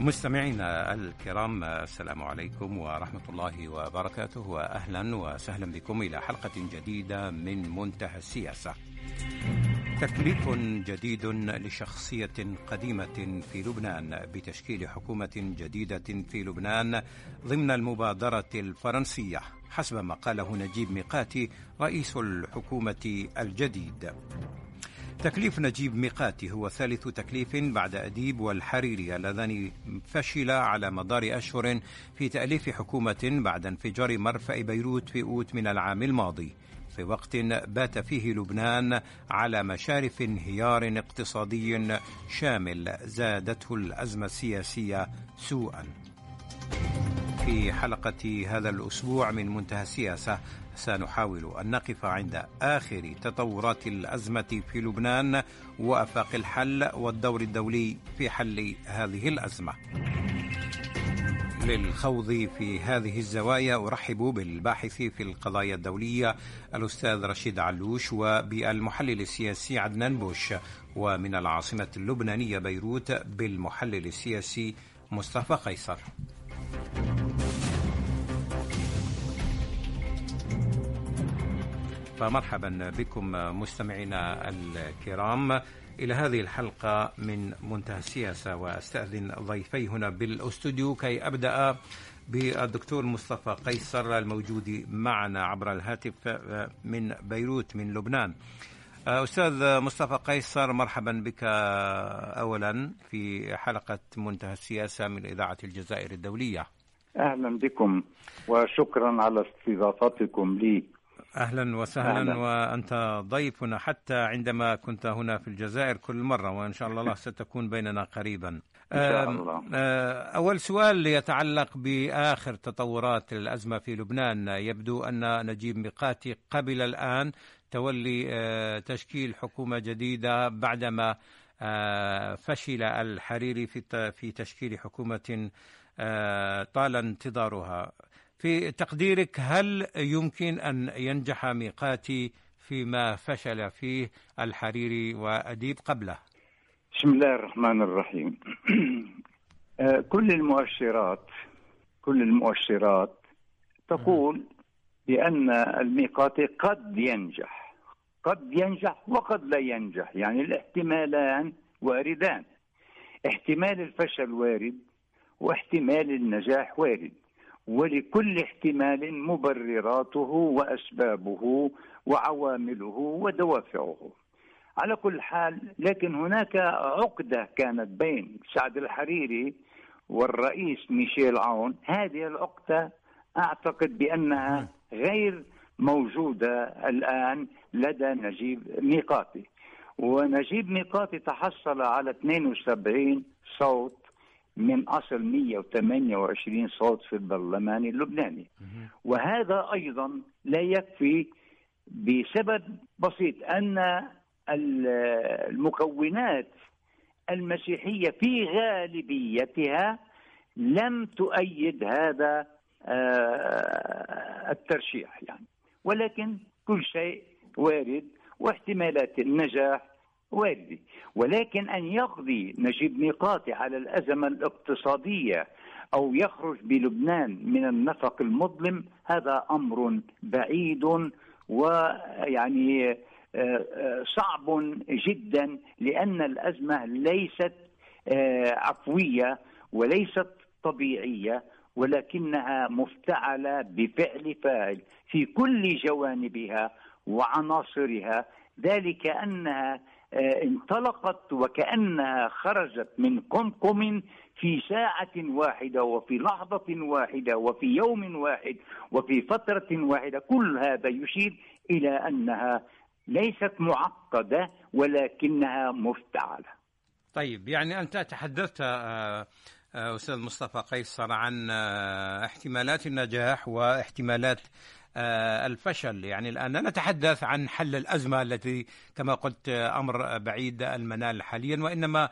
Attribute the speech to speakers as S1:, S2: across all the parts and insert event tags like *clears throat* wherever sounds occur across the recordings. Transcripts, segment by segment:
S1: مستمعينا الكرام السلام عليكم ورحمة الله وبركاته وأهلا وسهلا بكم إلى حلقة جديدة من منتهى السياسة. تكليف جديد لشخصية قديمة في لبنان بتشكيل حكومة جديدة في لبنان ضمن المبادرة الفرنسية حسب ما قاله نجيب ميقاتي رئيس الحكومة الجديد. تكليف نجيب ميقاتي هو ثالث تكليف بعد أديب والحريري اللذان فشل على مدار أشهر في تأليف حكومة بعد انفجار مرفأ بيروت في أوت من العام الماضي. في وقت بات فيه لبنان على مشارف انهيار اقتصادي شامل زادته الأزمة السياسية سوءا. في حلقة هذا الأسبوع من منتهى السياسة سنحاول أن نقف عند آخر تطورات الأزمة في لبنان وأفاق الحل والدور الدولي في حل هذه الأزمة. للخوض في هذه الزوايا أرحب بالباحث في القضايا الدولية الأستاذ رشيد علوش وبالمحلل السياسي عدنان بوش ومن العاصمة اللبنانية بيروت بالمحلل السياسي مصطفى قيصر. فمرحبا بكم مستمعينا الكرام. إلى هذه الحلقة من منتهى السياسة وأستأذن ضيفي هنا بالأستوديو كي أبدأ بالدكتور مصطفى قيصر الموجود معنا عبر الهاتف من بيروت من لبنان. أستاذ مصطفى قيصر مرحبا بك أولا في حلقة منتهى السياسة من إذاعة الجزائر الدولية.
S2: أهلا بكم وشكرا على استضافتكم لي.
S1: أهلا وسهلا أهلا. وأنت ضيفنا حتى عندما كنت هنا في الجزائر كل مرة وإن شاء الله *laughs* ستكون بيننا قريبا.
S2: إن شاء الله.
S1: أول سؤال يتعلق بآخر تطورات الأزمة في لبنان، يبدو أن نجيب ميقاتي قبل الآن تولي تشكيل حكومة جديدة بعدما فشل الحريري في في تشكيل حكومة طال انتظارها. في تقديرك هل يمكن أن ينجح ميقاتي فيما فشل فيه الحريري وأديب قبله؟
S2: بسم الله الرحمن الرحيم. *clears throat* كل المؤشرات كل المؤشرات تقول بأن الميقاتي قد ينجح قد ينجح وقد لا ينجح يعني الاحتمالان واردان احتمال الفشل وارد واحتمال النجاح وارد. ولكل احتمال مبرراته وأسبابه وعوامله ودوافعه. على كل حال لكن هناك عقدة كانت بين سعد الحريري والرئيس ميشيل عون، هذه العقدة أعتقد بأنها غير موجودة الآن لدى نجيب ميقاتي. ونجيب ميقاتي تحصل على 72 صوت من أصل 128 صوت في البرلمان اللبناني. وهذا أيضا لا يكفي بسبب بسيط أن المكونات المسيحية في غالبيتها لم تؤيد هذا الترشيح يعني. ولكن كل شيء وارد واحتمالات النجاح واردة ولكن أن يقضي نجيب ميقاتي على الأزمة الاقتصادية أو يخرج بلبنان من النفق المظلم هذا أمر بعيد ويعني صعب جدا لأن الأزمة ليست عفوية وليست طبيعية ولكنها مفتعلة بفعل فاعل في كل جوانبها وعناصرها ذلك أنها انطلقت وكأنها خرجت من قمقم في ساعة واحدة وفي لحظة واحدة وفي يوم واحد وفي فترة واحدة. كل هذا يشير إلى أنها ليست معقدة ولكنها مفتعلة.
S1: طيب يعني أنت تحدثت أستاذ مصطفى قيصر عن احتمالات النجاح واحتمالات الفشل. يعني الآن نتحدث عن حل الأزمة التي كما قلت أمر بعيد المنال حاليا وإنما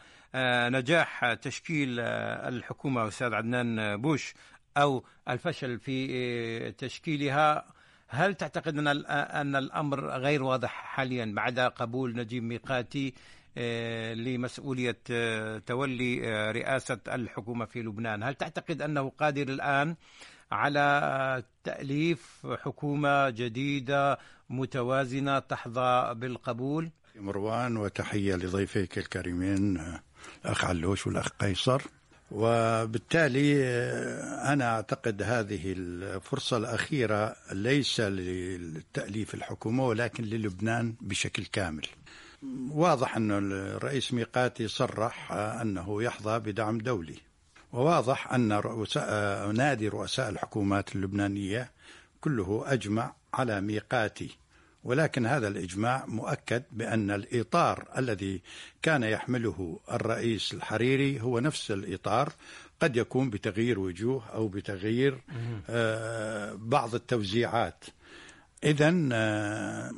S1: نجاح تشكيل الحكومة أستاذ عدنان بوش أو الفشل في تشكيلها. هل تعتقد أن الأمر غير واضح حاليا بعد قبول نجيب ميقاتي لمسؤولية تولي رئاسة الحكومة في لبنان؟ هل تعتقد أنه قادر الآن على تأليف حكومة جديدة متوازنة تحظى بالقبول؟
S3: مروان وتحية لضيفيك الكريمين الأخ علوش والأخ قيصر. وبالتالي أنا أعتقد هذه الفرصة الأخيرة ليس لتأليف الحكومة ولكن للبنان بشكل كامل. واضح أن الرئيس ميقاتي صرح أنه يحظى بدعم دولي. وواضح أن رؤساء نادي رؤساء الحكومات اللبنانية كله أجمع على ميقاتي. ولكن هذا الإجماع مؤكد بأن الإطار الذي كان يحمله الرئيس الحريري هو نفس الإطار. قد يكون بتغيير وجوه أو بتغيير بعض التوزيعات. إذا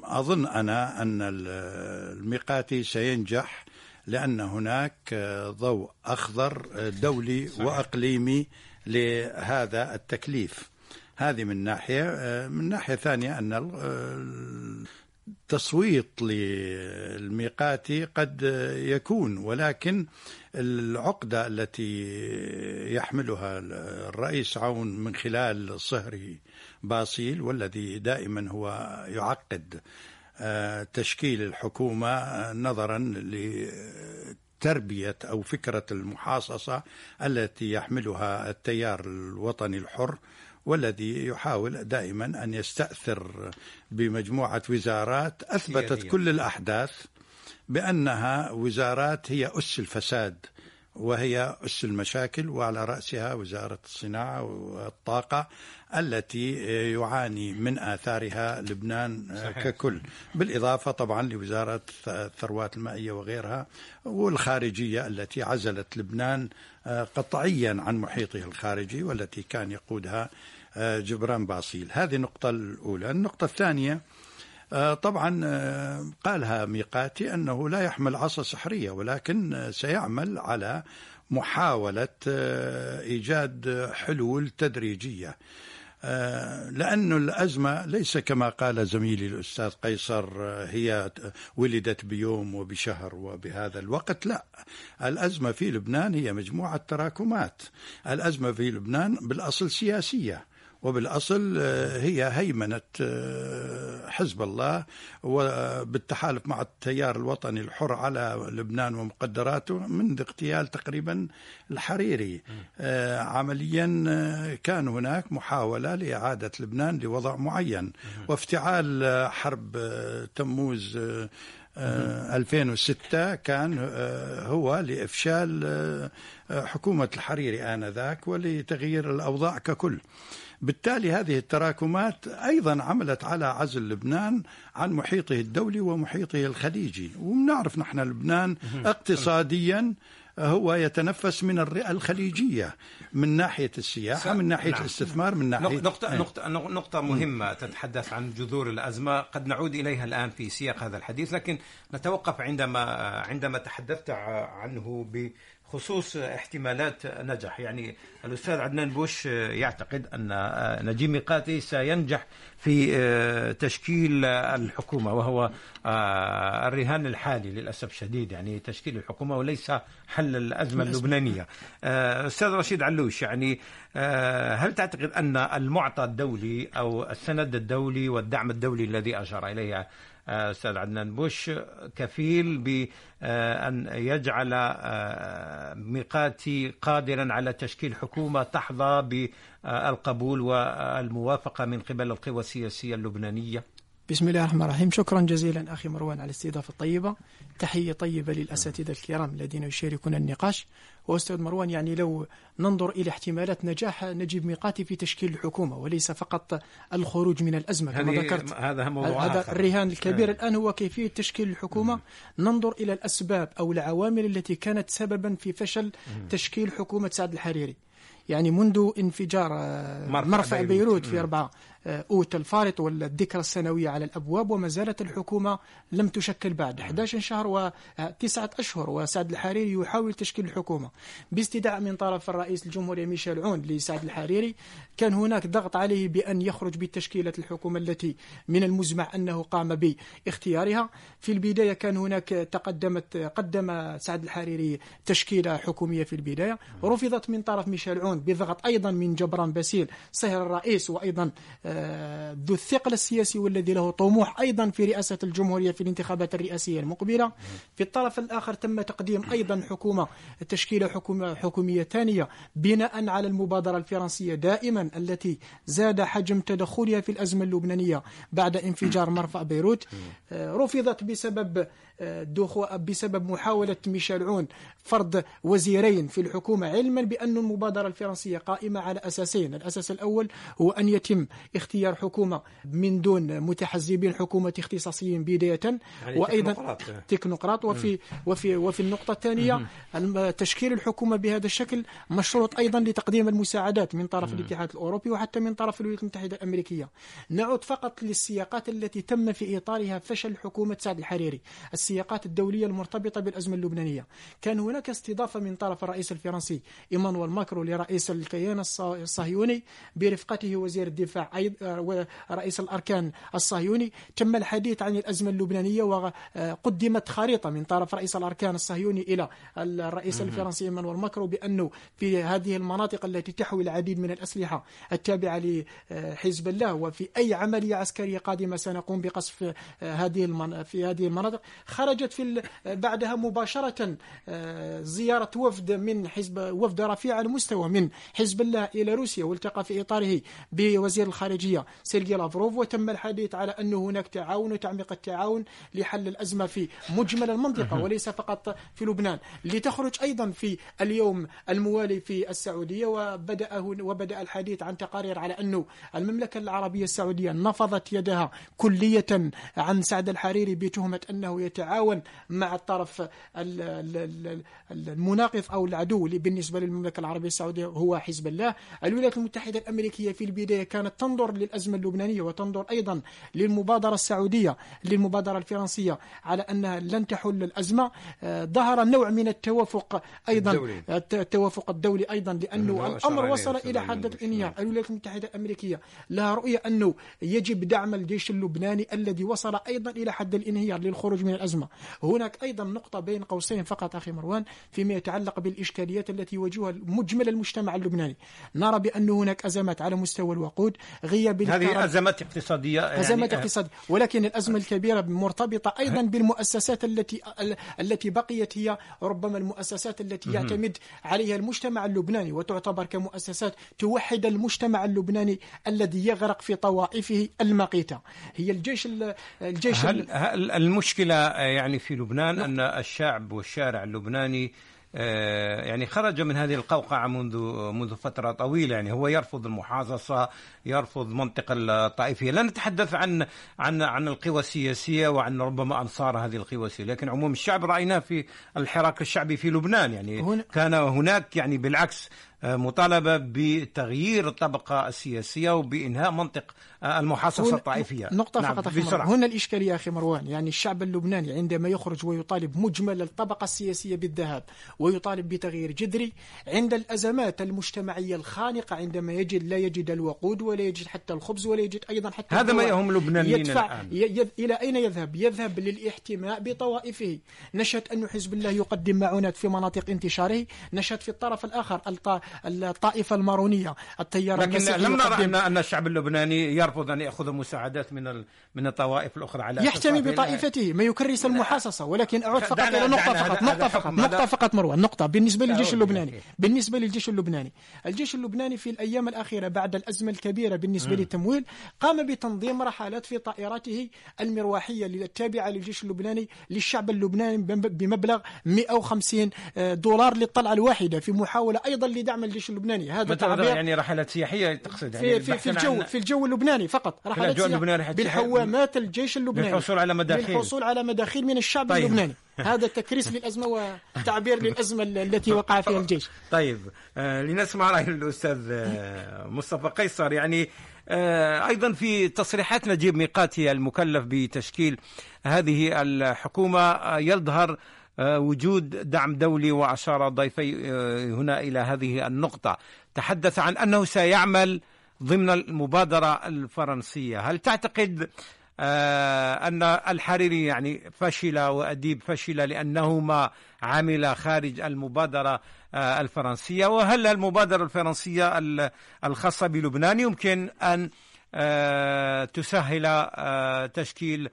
S3: أظن أنا أن الميقاتي سينجح لأن هناك ضوء أخضر دولي صحيح. وأقليمي لهذا التكليف هذه من ناحية من ناحية ثانية أن التصويت للميقاتي قد يكون ولكن العقدة التي يحملها الرئيس عون من خلال صهره باصيل والذي دائما هو يعقد تشكيل الحكومة نظرا لتربية أو فكرة المحاصصة التي يحملها التيار الوطني الحر والذي يحاول دائما أن يستأثر بمجموعة وزارات أثبتت كل الأحداث بأنها وزارات هي أس الفساد وهي أس المشاكل وعلى رأسها وزارة الصناعة والطاقة التي يعاني من آثارها لبنان صحيح. ككل. بالإضافة طبعا لوزارة الثروات المائية وغيرها والخارجية التي عزلت لبنان قطعيا عن محيطه الخارجي والتي كان يقودها جبران باصيل. هذه النقطة الأولى. النقطة الثانية طبعا قالها ميقاتي أنه لا يحمل عصا سحرية ولكن سيعمل على محاولة إيجاد حلول تدريجية. لأن الأزمة ليس كما قال زميلي الأستاذ قيصر هي ولدت بيوم وبشهر وبهذا الوقت. لا الأزمة في لبنان هي مجموعة تراكمات. الأزمة في لبنان بالأصل سياسية. وبالأصل هي هيمنة حزب الله وبالتحالف مع التيار الوطني الحر على لبنان ومقدراته منذ اغتيال تقريبا الحريري. عمليا كان هناك محاولة لإعادة لبنان لوضع معين. وافتعال حرب تموز 2006 كان هو لإفشال حكومة الحريري آنذاك ولتغيير الأوضاع ككل. بالتالي هذه التراكمات أيضا عملت على عزل لبنان عن محيطه الدولي ومحيطه الخليجي. ونعرف نحن لبنان اقتصاديا هو يتنفس من الخليجية من ناحية السياحة من ناحية نعم. الاستثمار من ناحية
S1: نقطه نقطه نقطة مهمة تتحدث عن جذور الأزمة. قد نعود إليها الآن في سياق هذا الحديث لكن نتوقف عندما عندما تحدثت عنه ب خصوص احتمالات نجح يعني الأستاذ عدنان بوش يعتقد أن نجيب ميقاتي سينجح في تشكيل الحكومة وهو الرهان الحالي للأسف شديد يعني تشكيل الحكومة وليس حل الأزمة اللبنانية. أستاذ رشيد علوش يعني هل تعتقد أن المعطى الدولي أو السند الدولي والدعم الدولي الذي أشار إليه أستاذ عدنان بوش كفيل بان يجعل ميقاتي قادرا على تشكيل حكومة تحظى بالقبول والموافقة من قبل القوى السياسية اللبنانية.
S4: بسم الله الرحمن الرحيم. شكرا جزيلا أخي مروان على الاستضافة الطيبة. تحية طيبة للأساتذة الكرام الذين يشاركون النقاش. وأستاذ مروان يعني لو ننظر إلى احتمالات نجاح نجيب ميقاتي في تشكيل الحكومة وليس فقط الخروج من الأزمة كما ذكرت.
S1: هذا موضوع
S4: هذا آخر. الرهان الكبير آه. الآن هو كيفية تشكيل الحكومة. ننظر إلى الأسباب أو العوامل التي كانت سببا في فشل. تشكيل حكومة سعد الحريري. يعني منذ انفجار مرفع, مرفع بيروت, بيروت في 4 أوت الفارط والذكرى السنوية على الأبواب وما زالت الحكومة لم تشكل بعد 11 شهر وتسعة أشهر وسعد الحريري يحاول تشكيل الحكومة. باستدعاء من طرف الرئيس الجمهورية ميشيل عون لسعد الحريري كان هناك ضغط عليه بأن يخرج بتشكيلة الحكومة التي من المزمع أنه قام باختيارها. في البداية كان هناك تقدمت قدم سعد الحريري تشكيلة حكومية في البداية. رفضت من طرف ميشيل عون بضغط أيضا من جبران باسيل صهر الرئيس وأيضا آه، ذو الثقل السياسي والذي له طموح أيضا في رئاسة الجمهورية في الانتخابات الرئاسية المقبلة. في الطرف الآخر تم تقديم أيضا حكومة تشكيلة حكومة حكومية ثانية بناء على المبادرة الفرنسية دائما التي زاد حجم تدخلها في الأزمة اللبنانية بعد انفجار مرفأ بيروت. آه، رفضت بسبب بسبب محاولة ميشيل عون فرض وزيرين في الحكومة علما بأن المبادرة الفرنسية قائمة على أساسين. الأساس الأول هو أن يتم اختيار حكومة من دون متحزبين حكومة اختصاصيين بداية
S1: يعني
S4: وأيضا
S1: تكنوقراط.
S4: وفي وفي وفي النقطة الثانية الم- تشكيل الحكومة بهذا الشكل مشروط أيضا لتقديم المساعدات من طرف الاتحاد الأوروبي وحتى من طرف الولايات المتحدة الأمريكية. نعود فقط للسياقات التي تم في إطارها فشل حكومة سعد الحريري السياقات الدولية المرتبطة بالأزمة اللبنانية. كان هناك استضافة من طرف الرئيس الفرنسي إيمانويل ماكرون لرئيس الكيان الص- الصهيوني برفقته وزير الدفاع أيض- ورئيس الأركان الصهيوني تم الحديث عن الأزمة اللبنانية وقدمت خريطة من طرف رئيس الأركان الصهيوني إلى الرئيس الفرنسي إيمانويل ماكرون بأنه في هذه المناطق التي تحوي العديد من الأسلحة التابعة لحزب الله وفي أي عملية عسكرية قادمة سنقوم بقصف هذه. في هذه المناطق خرجت في. بعدها مباشرة آه، زيارة وفد من حزب وفد رفيع المستوى من حزب الله إلى روسيا والتقى في إطاره بوزير الخارجية سيرجي لافروف وتم الحديث على أنه هناك تعاون وتعميق التعاون لحل الأزمة في مجمل المنطقة وليس فقط في لبنان. لتخرج أيضا في اليوم الموالي في السعودية وبدأ وبدأ الحديث عن تقارير على أنه المملكة العربية السعودية نفضت يدها كلية عن سعد الحريري بتهمة أنه يتعاون مع الطرف ال- ال- ال- ال- المناقض أو العدو بالنسبة للمملكة العربية السعودية هو حزب الله. الولايات المتحدة الأمريكية في البداية كانت تنظر للأزمة اللبنانية وتنظر أيضا للمبادرة السعودية للمبادرة الفرنسية على أنها لن تحل الأزمة آه، ظهر نوع من التوافق أيضا
S1: الدولي.
S4: الت- التوافق الدولي أيضا لأنه الأمر وصل إلى
S1: أيمن
S4: حد
S1: بالفعل.
S4: الإنهيار الولايات المتحدة الأمريكية لها رؤية أنه يجب دعم الجيش اللبناني الذي وصل أيضا إلى حد الإنهيار للخروج من الأزمة هناك أيضا نقطة بين قوسين فقط أخي مروان فيما يتعلق بالإشكاليات التي يواجهها مجمل المجتمع اللبناني نرى بأن هناك أزمات على مستوى الوقود غياب
S1: هذه أزمات اقتصادية يعني
S4: أزمات اقتصادية ولكن الأزمة الكبيرة مرتبطة أيضا بالمؤسسات التي ال- التي بقيت هي ربما المؤسسات التي يعتمد عليها المجتمع اللبناني وتعتبر كمؤسسات توحد المجتمع اللبناني الذي يغرق في طوائفه المقيتة. هي الجيش ال- الجيش ال-
S1: هل, هل المشكلة آه، يعني في لبنان أن الشعب والشارع اللبناني آه، يعني خرج من هذه القوقعة منذ منذ فترة طويلة. يعني هو يرفض المحاصصة يرفض منطقة الطائفية. لا نتحدث عن عن عن القوى السياسية وعن ربما أنصار هذه القوى السياسية. لكن عموم الشعب رأيناه في الحراك الشعبي في لبنان. يعني
S4: هنا-
S1: كان هناك يعني بالعكس آه، مطالبة بتغيير الطبقة السياسية وبإنهاء منطق آه، المحاصصة الطائفية
S4: نقطة
S1: نعم،
S4: فقط
S1: بسرعة.
S4: هنا الإشكالية أخي مروان يعني الشعب اللبناني عندما يخرج ويطالب مجمل الطبقة السياسية بالذهاب ويطالب بتغيير جذري عند الأزمات المجتمعية الخانقة عندما يجد لا يجد الوقود ولا يجد حتى الخبز ولا يجد أيضا حتى
S1: هذا ما. يهم اللبنانيين
S4: يدفع
S1: الآن.
S4: ي- يذ... إلى أين يذهب؟ يذهب للاحتماء بطوائفه نشهد أن حزب الله يقدم معونات في مناطق انتشاره نشهد في الطرف الآخر. الطائفة المارونية التيار
S1: لكن لم نرى ان أن الشعب اللبناني يرفض أن يأخذ مساعدات من ال- من الطوائف الأخرى على
S4: يحتمي بطائفته ما يكرس المحاصصة ولكن أعود فقط نقطة
S1: دعنا
S4: فقط
S1: هذا
S4: فقط
S1: هذا-
S4: فقط مروان نقطة. بالنسبة للجيش اللبناني
S1: أوكي.
S4: بالنسبة للجيش اللبناني الجيش اللبناني في الأيام الأخيرة بعد الأزمة الكبيرة بالنسبة للتمويل قام بتنظيم رحلات في طائراته المروحيه التابعه للجيش اللبناني للشعب اللبناني بم- بمبلغ 150 دولار للطلعة الواحدة في محاولة أيضا لدعم الجيش اللبناني. هذا تعبير
S1: يعني رحلات سياحية تقصد يعني
S4: في في, الجو في الجو اللبناني فقط. رحلات
S1: سياحية
S4: بالحوامات الجيش اللبناني.
S1: للحصول على مداخيل.
S4: للحصول على مداخيل من الشعب
S1: طيب.
S4: اللبناني. *laughs* هذا تكريس للأزمة وتعبير للأزمة التي وقع فيها الجيش.
S1: طيب. آه لنسمع رأي الأستاذ آه مصطفى قيصر. يعني آه، أيضا في تصريحات نجيب ميقاتي المكلف بتشكيل هذه الحكومة آه، يظهر وجود دعم دولي وأشار ضيفي هنا إلى هذه النقطة. تحدث عن أنه سيعمل ضمن المبادرة الفرنسية. هل تعتقد أن الحريري يعني فشل وأديب فشل لأنه ما عمل خارج المبادرة الفرنسية؟ وهل المبادرة الفرنسية الخاصة بلبنان يمكن أن تسهل تشكيل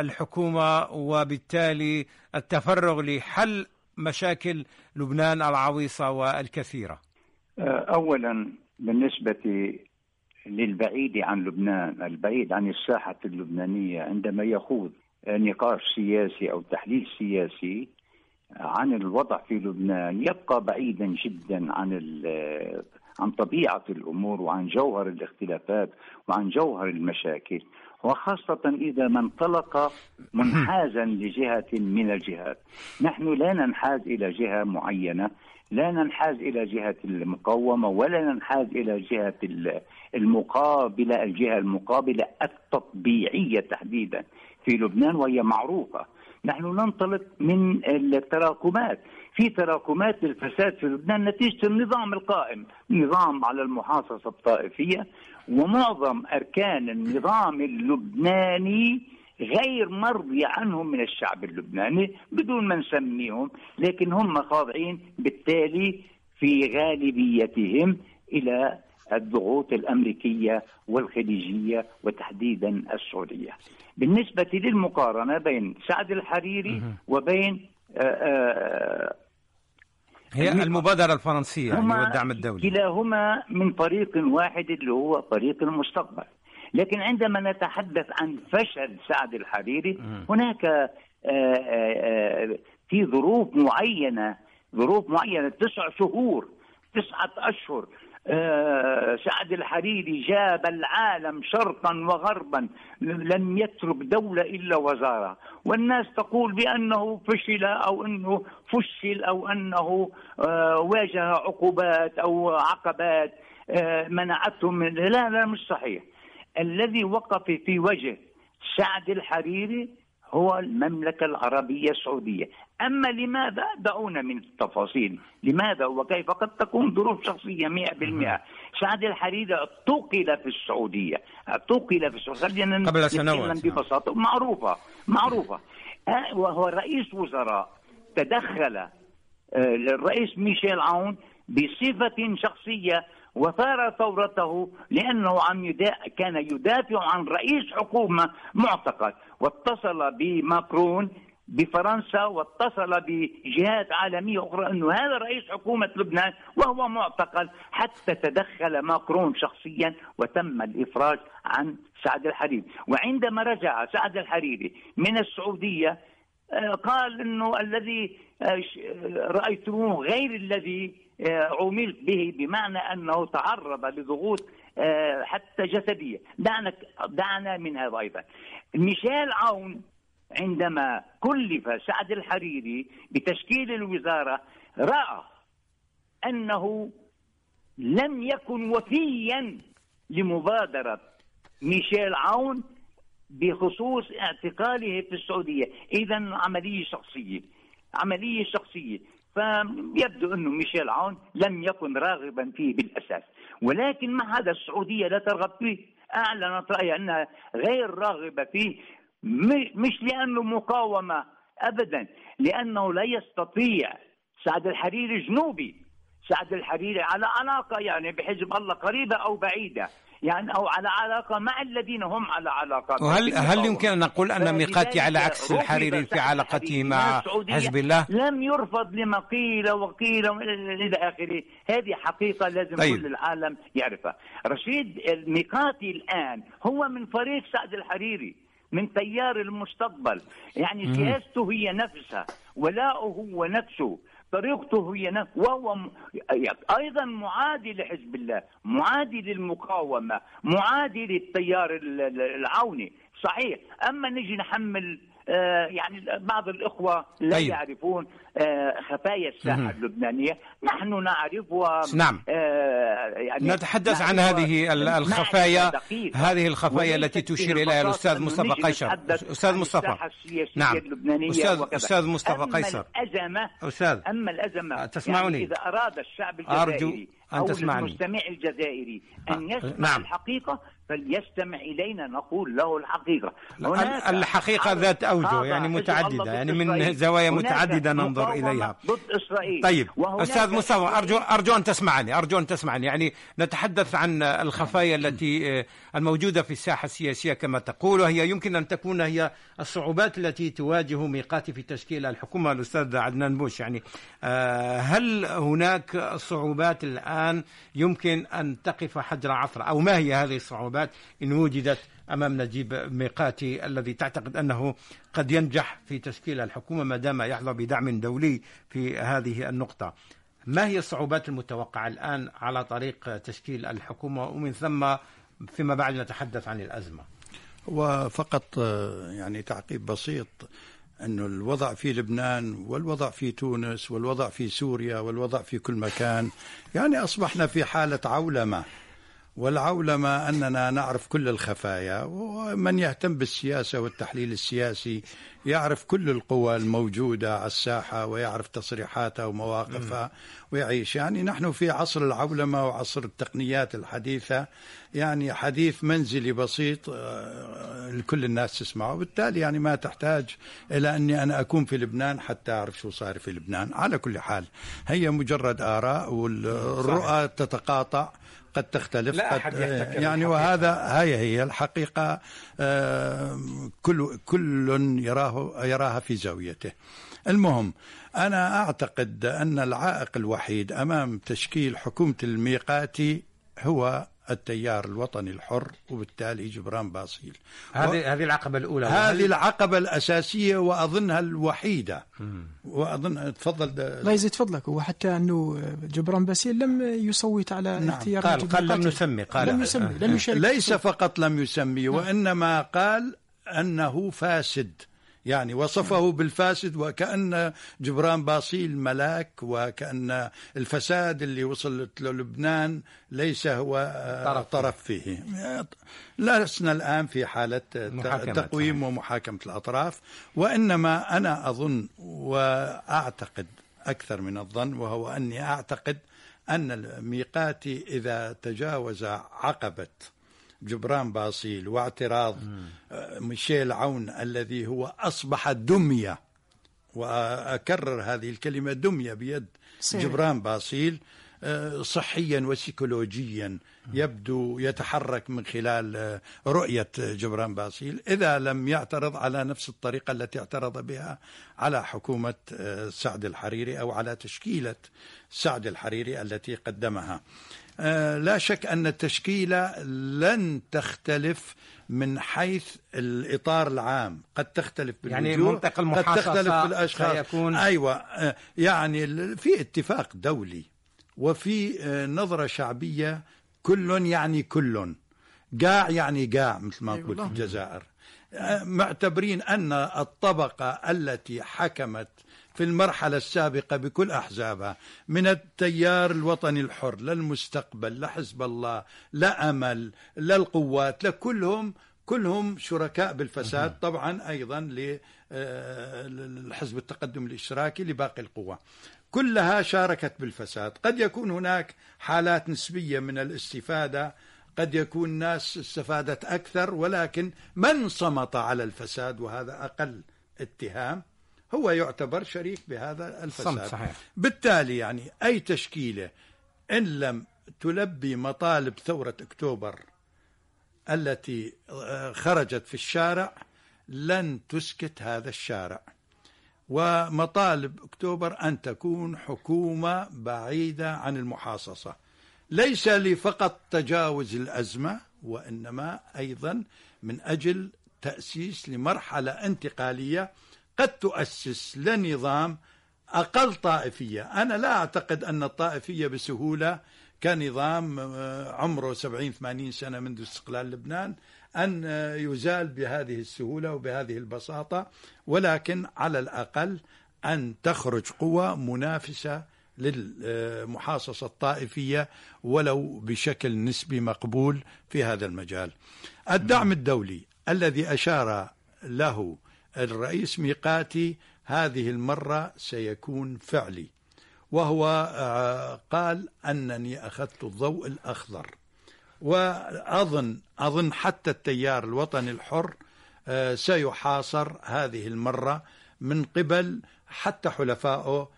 S1: الحكومة وبالتالي التفرغ لحل مشاكل لبنان العويصة والكثيرة.
S2: أولا بالنسبة للبعيد عن لبنان البعيد عن الساحة اللبنانية عندما يخوض نقاش سياسي أو تحليل سياسي عن الوضع في لبنان يبقى بعيدا جدا عن عن طبيعة الأمور وعن جوهر الاختلافات وعن جوهر المشاكل. وخاصة إذا ما انطلق منحازا *laughs* لجهة من الجهات. نحن لا ننحاز إلى جهة معينة لا ننحاز إلى جهة المقاومة ولا ننحاز إلى جهة المقابلة الجهة المقابلة التطبيعية تحديدا في لبنان وهي معروفة. نحن ننطلق من التراكمات. في تراكمات للفساد في لبنان نتيجة النظام القائم نظام على المحاصصة الطائفية ومعظم أركان النظام اللبناني غير مرضي عنهم من الشعب اللبناني بدون ما نسميهم لكن هم خاضعين بالتالي في غالبيتهم إلى الضغوط الأمريكية والخليجية وتحديدا السعودية. بالنسبة للمقارنة بين سعد الحريري وبين آآ آه، آآ
S1: آه، هي المبادرة الفرنسية يعني والدعم الدولي.
S2: كلاهما من طريق واحد اللي هو طريق المستقبل. لكن عندما نتحدث عن فشل سعد الحريري هناك آه، في ظروف معينة ظروف معينة تسع شهور تسعة أشهر سعد الحريري جاب العالم شرقا وغربا لم يترك دولة إلا وزارة. والناس تقول بأنه فشل أو أنه فشل أو أنه آه، واجه عقوبات أو عقبات آه، منعته من لا لا مش صحيح. الذي وقف في وجه سعد الحريري هو المملكة العربية السعودية. أما لماذا؟ دعونا من التفاصيل. لماذا وكيف؟ قد تكون ظروف شخصية مئة بالمئة. سعد الحريري اعتقل في السعودية. اعتقل في السعودية. خلينا
S1: قبل سنوات.
S2: ببساطة. معروفة. معروفة. وهو رئيس وزراء. تدخل آه، الرئيس ميشيل عون بصفة شخصية وثار ثورته لأنه عم يدا... كان يدافع عن رئيس حكومة معتقل واتصل بماكرون بفرنسا واتصل بجهات عالمية أخرى أنه هذا رئيس حكومة لبنان وهو معتقل حتى تدخل ماكرون شخصيا وتم الإفراج عن سعد الحريري. وعندما رجع سعد الحريري من السعودية آه، قال أنه الذي آه، رأيتموه غير الذي آه، عملت به بمعنى أنه تعرض لضغوط آه، حتى جسدية. دعنا دعنا من هذا أيضا. ميشيل عون عندما كلف سعد الحريري بتشكيل الوزارة رأى أنه لم يكن وفيا لمبادرة ميشيل عون بخصوص اعتقاله في السعودية. اذا عملية شخصية عملية شخصية. فيبدو أنه ميشيل عون لم يكن راغبا فيه بالأساس. ولكن مع هذا السعودية لا ترغب فيه. أعلنت رأيها أنها غير راغبة فيه. مش لأنه مقاومة ابدا لأنه لا يستطيع سعد الحريري جنوبي سعد الحريري على علاقة يعني بحزب الله قريبة أو بعيدة يعني أو على علاقة مع الذين هم على علاقة
S1: وهل هل يمكن أن نقول أن ميقاتي على عكس الحريري في علاقته مع حزب الله؟
S2: لم يرفض لما قيل وقيل إلى آخره، هذه حقيقة لازم طيب. كل العالم يعرفها. رشيد الميقاتي الآن هو من فريق سعد الحريري من تيار المستقبل. يعني سياسته هي نفسها ولاؤه هو نفسه طريقته هي نفس وهو أيضا معادي لحزب الله معادي للمقاومة معادي للتيار العوني. صحيح. أما نجي نحمل يعني بعض الإخوة لا طيب. يعرفون آه خفايا الساحة اللبنانية نحن نعرف و
S1: نعم.
S2: آه يعني
S1: نتحدث عن هذه الخفايا. هذه الخفايا التي تشير الأستاذ
S2: أنه
S1: مصطفى قيصر
S2: عن
S1: مصطفى
S2: الساحة
S1: نعم.
S2: اللبنانية
S1: أستاذ-. أستاذ مصطفى قيصر.
S2: الأزمة
S1: أستاذ.
S2: أما الأزمة
S1: تسمعني.
S2: يعني إذا أراد الشعب
S1: أرجو
S2: الجزائري
S1: أن
S2: أو
S1: تسمعني.
S2: المستمع الجزائري أن
S1: آه،
S2: يسمع
S1: نعم.
S2: الحقيقة فليستمع إلينا نقول له الحقيقة.
S1: ال-
S2: هناك
S1: الحقيقة
S2: حرب
S1: ذات
S2: خاض
S1: يعني
S2: ضد
S1: يعني من. زوايا
S2: هناك
S1: متعددة ننظر إليها.
S2: ضد إسرائيل.
S1: طيب أستاذ مصطفى أرجو أرجو أن تسمعني أرجو أن تسمعني. يعني نتحدث عن الخفايا التي آه، الموجودة في الساحة السياسية كما تقول وهي يمكن أن تكون هي الصعوبات التي تواجه ميقاتي في تشكيل الحكومة الأستاذ عدنان بوش. يعني آه، هل هناك صعوبات الآن يمكن أن تقف حجر عثره أو ما هي هذه الصعوبات؟ إن وجدت أمام نجيب ميقاتي الذي تعتقد أنه قد ينجح في تشكيل الحكومة ما دام يحظى بدعم دولي في هذه النقطة. ما هي الصعوبات المتوقعة الآن على طريق تشكيل الحكومة ومن ثم فيما بعد نتحدث عن الأزمة.
S3: وفقط يعني تعقيب بسيط أنه الوضع في لبنان والوضع في تونس والوضع في سوريا والوضع في كل مكان يعني أصبحنا في حالة عولمة والعولمة أننا نعرف كل الخفايا ومن يهتم بالسياسة والتحليل السياسي يعرف كل القوى الموجودة على الساحة ويعرف تصريحاتها ومواقفها ويعيش. يعني نحن في عصر العولمة وعصر التقنيات الحديثة يعني حديث منزلي بسيط آه، لكل الناس تسمعه. وبالتالي يعني ما تحتاج إلى أني أنا أكون في لبنان حتى أعرف شو صار في لبنان. على كل حال هي مجرد آراء والرؤى تتقاطع. قد تختلف
S1: لا
S3: قد
S1: أحد يحتكر
S3: يعني
S1: الحقيقة.
S3: وهذا هي هي الحقيقة آه، كل كل يراه يراها في زاويته المهم أنا أعتقد أن العائق الوحيد أمام تشكيل حكومة الميقاتي هو التيار الوطني الحر وبالتالي جبران باصيل
S1: هذه هذه العقبة الأولى.
S3: هذه العقبة الأساسية وأظنها الوحيدة. وأظن تفضل.
S4: الله يزيد فضلك هو حتى أنه جبران باسيل لم يصوت على
S3: نعم.
S4: اختيار
S1: قال قال لم. نسمي قال
S4: لم يسمي لم يشارك.
S3: ليس فقط لم يسمي وإنما قال أنه فاسد. يعني وصفه بالفاسد وكأن جبران باصيل ملاك وكأن الفساد اللي وصلت له لبنان ليس هو آه،
S1: طرف فيه.
S3: طرف فيه لسنا الآن في حالة. تقويم ومحاكمة الأطراف وإنما أنا أظن وأعتقد أكثر من الظن وهو أني أعتقد أن الميقاتي إذا تجاوز عقبة جبران باصيل واعتراض آه، ميشيل عون الذي هو أصبح دمية وأكرر هذه الكلمة دمية بيد
S4: صحيح.
S3: جبران باصيل آه، صحيا وسيكولوجيا يبدو يتحرك من خلال آه، رؤية جبران باصيل إذا لم يعترض على نفس الطريقة التي اعترض بها على حكومة سعد الحريري أو على تشكيلة سعد الحريري التي قدمها. لا شك أن التشكيلة لن تختلف من حيث الإطار العام. قد تختلف
S1: يعني
S3: بالوجوه
S1: منطق
S3: قد تختلف بالأشخاص.
S1: سيكون-
S3: أيوة آه، يعني في اتفاق دولي وفي آه، نظرة شعبية كل يعني كل. قاع يعني قاع مثل ما قلت. في الجزائر. آه، معتبرين أن الطبقة التي حكمت في المرحلة السابقة بكل أحزابها من التيار الوطني الحر للمستقبل لحزب الله لا أمل للقوات لكلهم كلهم شركاء بالفساد طبعا أيضا للحزب التقدم الاشتراكي لباقي القوى. كلها شاركت بالفساد. قد يكون هناك حالات نسبية من الاستفادة قد يكون ناس استفادت أكثر ولكن من صمت على الفساد؟ وهذا أقل اتهام. هو يعتبر شريك بهذا الفساد.
S1: صحيح.
S3: بالتالي يعني أي تشكيلة إن لم تلبي مطالب ثورة أكتوبر التي آه، خرجت في الشارع لن تسكت هذا الشارع. ومطالب أكتوبر أن تكون حكومة بعيدة عن المحاصصة. ليس لفقط تجاوز الأزمة وإنما أيضا من أجل تأسيس لمرحلة انتقالية قد تؤسس لنظام أقل طائفية. أنا لا أعتقد أن الطائفية بسهولة كنظام آه، عمره 70-80 سنة منذ استقلال لبنان أن آه، يزال بهذه السهولة وبهذه البساطة ولكن على الأقل أن تخرج قوى منافسة للمحاصصة الطائفية ولو بشكل نسبي مقبول في هذا المجال. الدعم الدولي الذي أشار له الرئيس ميقاتي هذه المرة سيكون فعلي. وهو آه، قال أنني أخذت الضوء الأخضر. وأظن أظن حتى التيار الوطني الحر آه، سيحاصر هذه المرة من قبل حتى حلفائه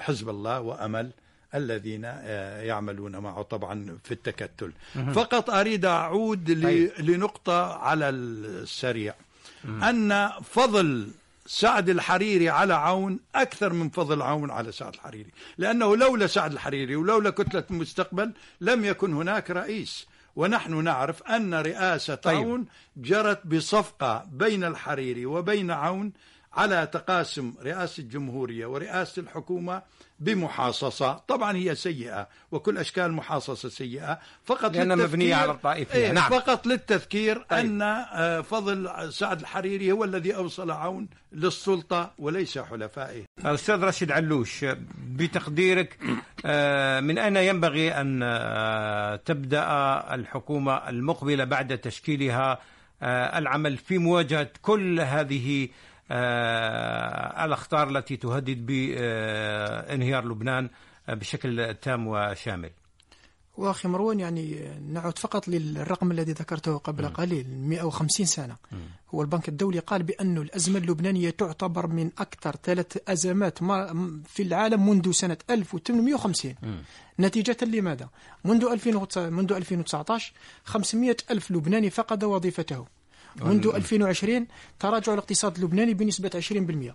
S3: حزب الله وأمل الذين آه، يعملون معه طبعا في التكتل. فقط أريد أعود طيب. لنقطة على السريع. أن فضل سعد الحريري على عون أكثر من فضل عون على سعد الحريري. لأنه لولا سعد الحريري ولولا كتلة المستقبل لم يكن هناك رئيس. ونحن نعرف أن رئاسة طيب. عون جرت بصفقة بين الحريري وبين عون على تقاسم رئاسة الجمهورية ورئاسة الحكومة بمحاصصة طبعا هي سيئة وكل أشكال المحاصصة سيئة فقط
S1: لأنها مبنية على الطائفية
S3: إيه نعم. فقط للتذكير طيب. أن آه، فضل سعد الحريري هو الذي أوصل عون للسلطة وليس حلفائه
S1: أستاذ رشيد علوش بتقديرك آه، من أين ينبغي أن آه، تبدأ الحكومة المقبلة بعد تشكيلها العمل في مواجهة كل هذه الأخطار التي تهدد بانهيار لبنان بشكل تام وشامل
S4: واخي مروان يعني نعود فقط للرقم الذي ذكرته قبل م. قليل 150 سنة م. هو البنك الدولي قال بأن الأزمة اللبنانية تعتبر من أكثر ثلاث أزمات في العالم منذ سنة 1850 م. نتيجة لماذا؟ منذ 2000 منذ 2019 500 ألف لبناني فقد وظيفته منذ 2020 تراجع الاقتصاد اللبناني بنسبة 20%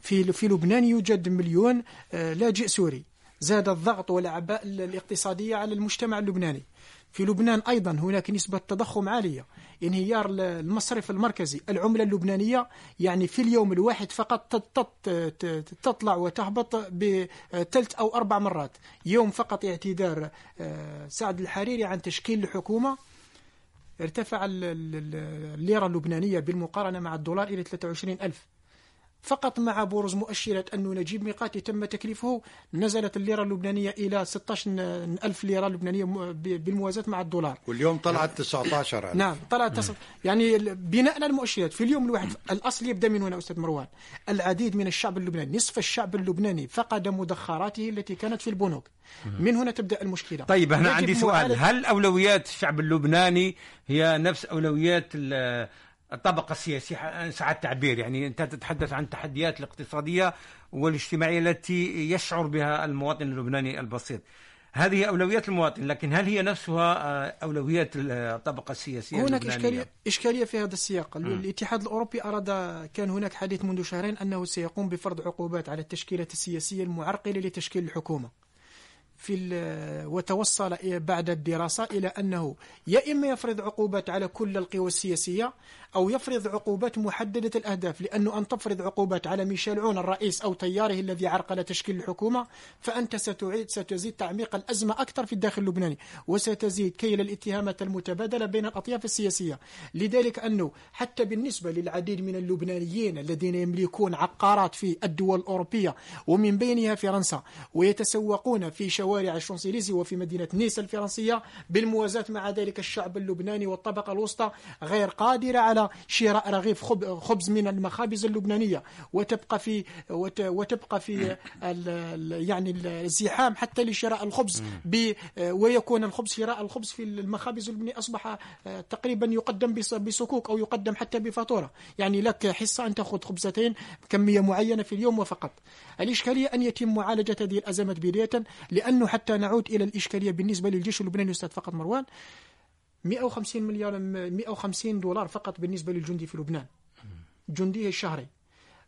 S4: في في لبنان يوجد مليون آه، لاجئ سوري. زاد الضغط والأعباء الاقتصادية على المجتمع اللبناني. في لبنان أيضا هناك نسبة تضخم عالية. انهيار المصرف المركزي العملة اللبنانية يعني في اليوم الواحد فقط تطلع وتهبط بثلث أو أربع مرات. يوم فقط اعتذار آه، سعد الحريري عن تشكيل الحكومة. ارتفع الليرة اللبنانية بالمقارنة مع الدولار إلى 23 ألف. فقط مع بروز مؤشرة أنه نجيب ميقاتي تم تكليفه نزلت الليرة اللبنانية إلى 16 ألف ليرة لبنانية بالموازاة مع الدولار.
S3: واليوم طلعت 19 ألف.
S4: نعم طلعت تص... يعني بناء على المؤشرات في اليوم الواحد الأصل يبدأ من هنا أستاذ مروان. العديد من الشعب اللبناني نصف الشعب اللبناني فقد مدخراته التي كانت في البنوك. من هنا تبدأ المشكلة.
S1: طيب أنا عندي سؤال. هل أولويات الشعب اللبناني هي نفس أولويات الطبقة السياسية سعى التعبير يعني أنت تتحدث عن التحديات الاقتصادية والاجتماعية التي يشعر بها المواطن اللبناني البسيط. هذه أولويات المواطن لكن هل هي نفسها آه، أولويات الطبقة السياسية
S4: هناك إشكالية, إشكالية في هذا السياق. م. الاتحاد الأوروبي أراد كان هناك حديث منذ شهرين أنه سيقوم بفرض عقوبات على التشكيلات السياسية المعرقلة لتشكيل الحكومة. في وتوصل بعد الدراسة إلى أنه يا إما يفرض عقوبات على كل القوى السياسية أو يفرض عقوبات محددة الأهداف لأنه أن تفرض عقوبات على ميشيل عون الرئيس أو تياره الذي عرقل تشكيل الحكومة فأنت ستعيد ستزيد تعميق الأزمة أكثر في الداخل اللبناني وستزيد كيل الاتهامات المتبادلة بين الأطياف السياسية. لذلك أنه حتى بالنسبة للعديد من اللبنانيين الذين يملكون عقارات في الدول الأوروبية ومن بينها فرنسا ويتسوقون في شوارع الشونسيليزي وفي مدينة نيس الفرنسية بالموازاة مع ذلك الشعب اللبناني والطبقة الوسطى غير قادرة على شراء رغيف خبز من المخابز اللبنانية. وتبقى في وتبقى في يعني الزحام حتى لشراء الخبز ويكون الخبز شراء الخبز في المخابز اللبنانية أصبح آه، تقريبا يقدم بسكوك أو يقدم حتى بفاتورة. يعني لك حصة أن تأخذ خبزتين كمية معينة في اليوم وفقط. الإشكالية أن يتم معالجة هذه الأزمات بداية لأنه حتى نعود إلى الإشكالية بالنسبة للجيش اللبناني أستاذ فقط مروان. 150 مليار 150 دولار فقط بالنسبة للجندي في لبنان. جندي الشهري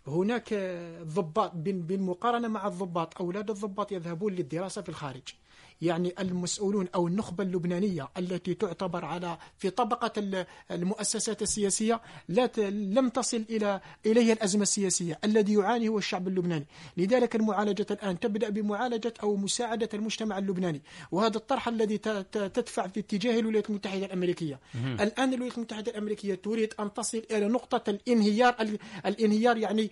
S4: هناك ضباط بالمقارنة مع الضباط أولاد الضباط يذهبون للدراسة في الخارج. يعني المسؤولون أو النخبة اللبنانية التي تعتبر على في طبقة المؤسسات السياسية لا لم تصل إلى إليها الأزمة السياسية الذي يعاني هو الشعب اللبناني. لذلك المعالجة الآن تبدأ بمعالجة أو مساعدة المجتمع اللبناني وهذا الطرح الذي تدفع في اتجاه الولايات المتحدة الأمريكية. الآن الولايات المتحدة الأمريكية تريد أن تصل إلى نقطة الانهيار الانهيار يعني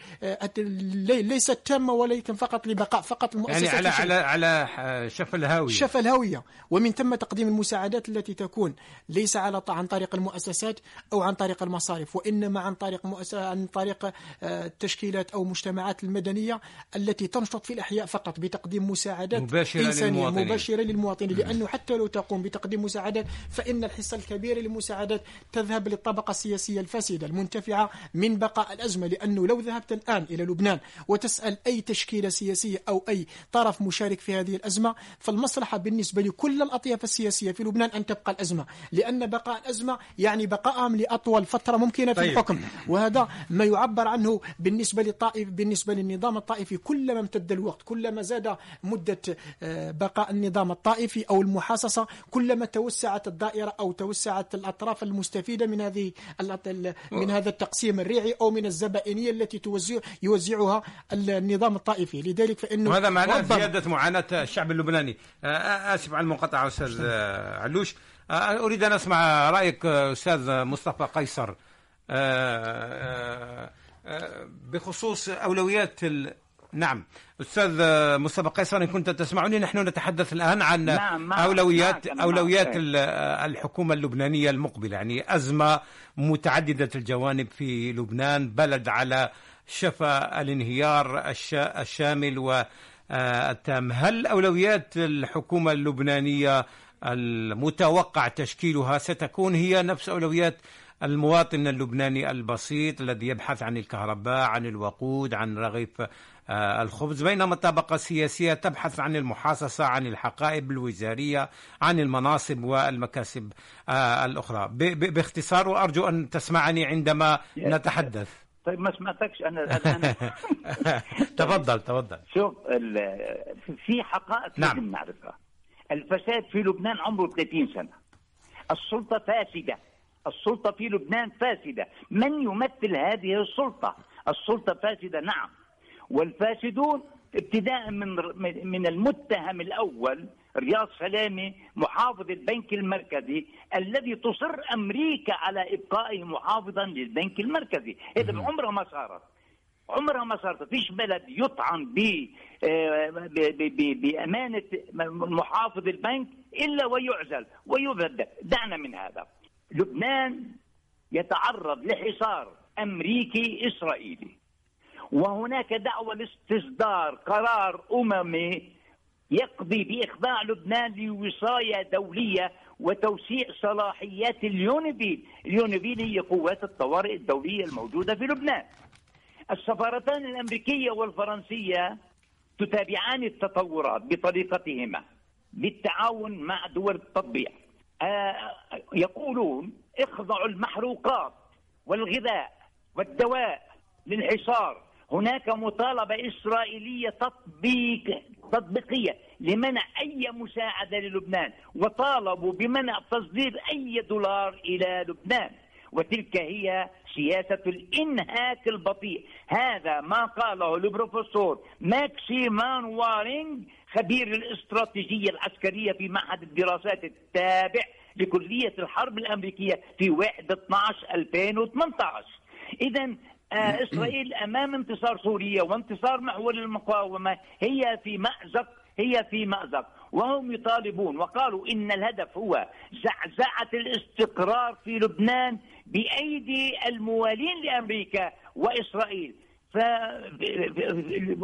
S4: ليست تامة ولكن فقط لبقاء فقط
S1: المؤسسات يعني على على على شف الهاوية
S4: شف الهاوية ومن ثم تقديم المساعدات التي تكون ليس على عن طريق المؤسسات أو عن طريق المصارف وإنما عن طريق عن طريق التشكيلات أو مجتمعات المدنية التي تنشط في الأحياء فقط بتقديم مساعدات
S1: مباشرة إنسانية للمواطنين.
S4: مباشرة للمواطنين. لأنه حتى لو تقوم بتقديم مساعدات فإن الحصة الكبيرة للمساعدات تذهب للطبقة السياسية الفاسدة المنتفعة من بقاء الأزمة لأنه لو ذهبت الآن إلى لبنان وتسأل أي تشكيلة سياسية أو أي طرف مشارك في هذه الأزمة فالمصلحة بالنسبة لكل الأطياف السياسية في لبنان أن تبقى الأزمة لأن بقاء الأزمة يعني بقائهم لأطول فترة ممكنة في طيب. الحكم وهذا ما يعبر عنه بالنسبة للطائف بالنسبة للنظام الطائفي كلما امتد الوقت كلما زاد مدة آه، بقاء النظام الطائفي أو المحاصصة كلما توسعت الدائرة أو توسعت الأطراف المستفيدة من هذه من هذا التقسيم الريعي أو من الزبائنية التي توزع يوزعها النظام الطائفي لذلك فإنه
S1: وهذا معناه زيادة معاناة الشعب اللبناني آه، آه، آسف على المقاطعة أستاذ علوش. أريد أن أسمع رأيك أستاذ مصطفى قيصر بخصوص أولويات نعم. أستاذ مصطفى قيصر إن كنت تسمعني نحن نتحدث الآن عن نعم أولويات معك أولويات معك. الحكومة اللبنانية المقبلة يعني أزمة متعددة الجوانب في لبنان بلد على شفا الانهيار الشامل والتام هل أولويات الحكومة اللبنانية المتوقع تشكيلها ستكون هي نفس أولويات المواطن اللبناني البسيط الذي يبحث عن الكهرباء عن الوقود عن رغيف آه، الخبز؟ بينما الطبقة السياسية تبحث عن المحاصصة عن الحقائب الوزارية عن المناصب والمكاسب آه، الأخرى. باختصار وأرجو أن تسمعني عندما نتحدث.
S2: طيب ما سمعتكش أنا *laughs*
S1: أنا *laughs* تفضل تفضل.
S2: شوف في حقائق نعم. لازم نعرفها. الفساد في لبنان عمره 30 سنة. السلطة فاسدة. السلطة في لبنان فاسدة. من يمثل هذه السلطة؟ السلطة فاسدة نعم. والفاسدون ابتداء من من المتهم الأول رياض سلامه محافظ البنك المركزي الذي تصر أمريكا على إبقائه محافظا للبنك المركزي، هذا عمرها ما صارت. عمرها ما صارت، فيش بلد يطعن آه، بأمانة محافظ البنك إلا ويعزل ويبدل، دعنا من هذا. لبنان يتعرض لحصار أمريكي إسرائيلي. وهناك دعوة لاستصدار قرار أممي يقضي بإخضاع لبنان لوصاية دولية وتوسيع صلاحيات اليونيفيل اليونيفيل هي قوات الطوارئ الدولية الموجودة في لبنان. السفارتان الأمريكية والفرنسية تتابعان التطورات بطريقتهما بالتعاون مع دول التطبيع. آه يقولون اخضعوا المحروقات والغذاء والدواء للحصار. هناك مطالبة إسرائيلية تطبيق تطبيقية لمنع أي مساعدة للبنان وطالبوا بمنع تصدير أي دولار إلى لبنان. وتلك هي سياسة الإنهاك البطيء. هذا ما قاله البروفيسور ماكس مانوارينج خبير الاستراتيجية العسكرية في معهد الدراسات التابع لكلية الحرب الأمريكية في 1 12 2018 إذا إسرائيل أمام انتصار سوريا وانتصار محور المقاومة. هي في مأزق هي في مأزق. وهم يطالبون وقالوا إن الهدف هو زعزعة الاستقرار في لبنان بأيدي الموالين لأمريكا وإسرائيل. ف...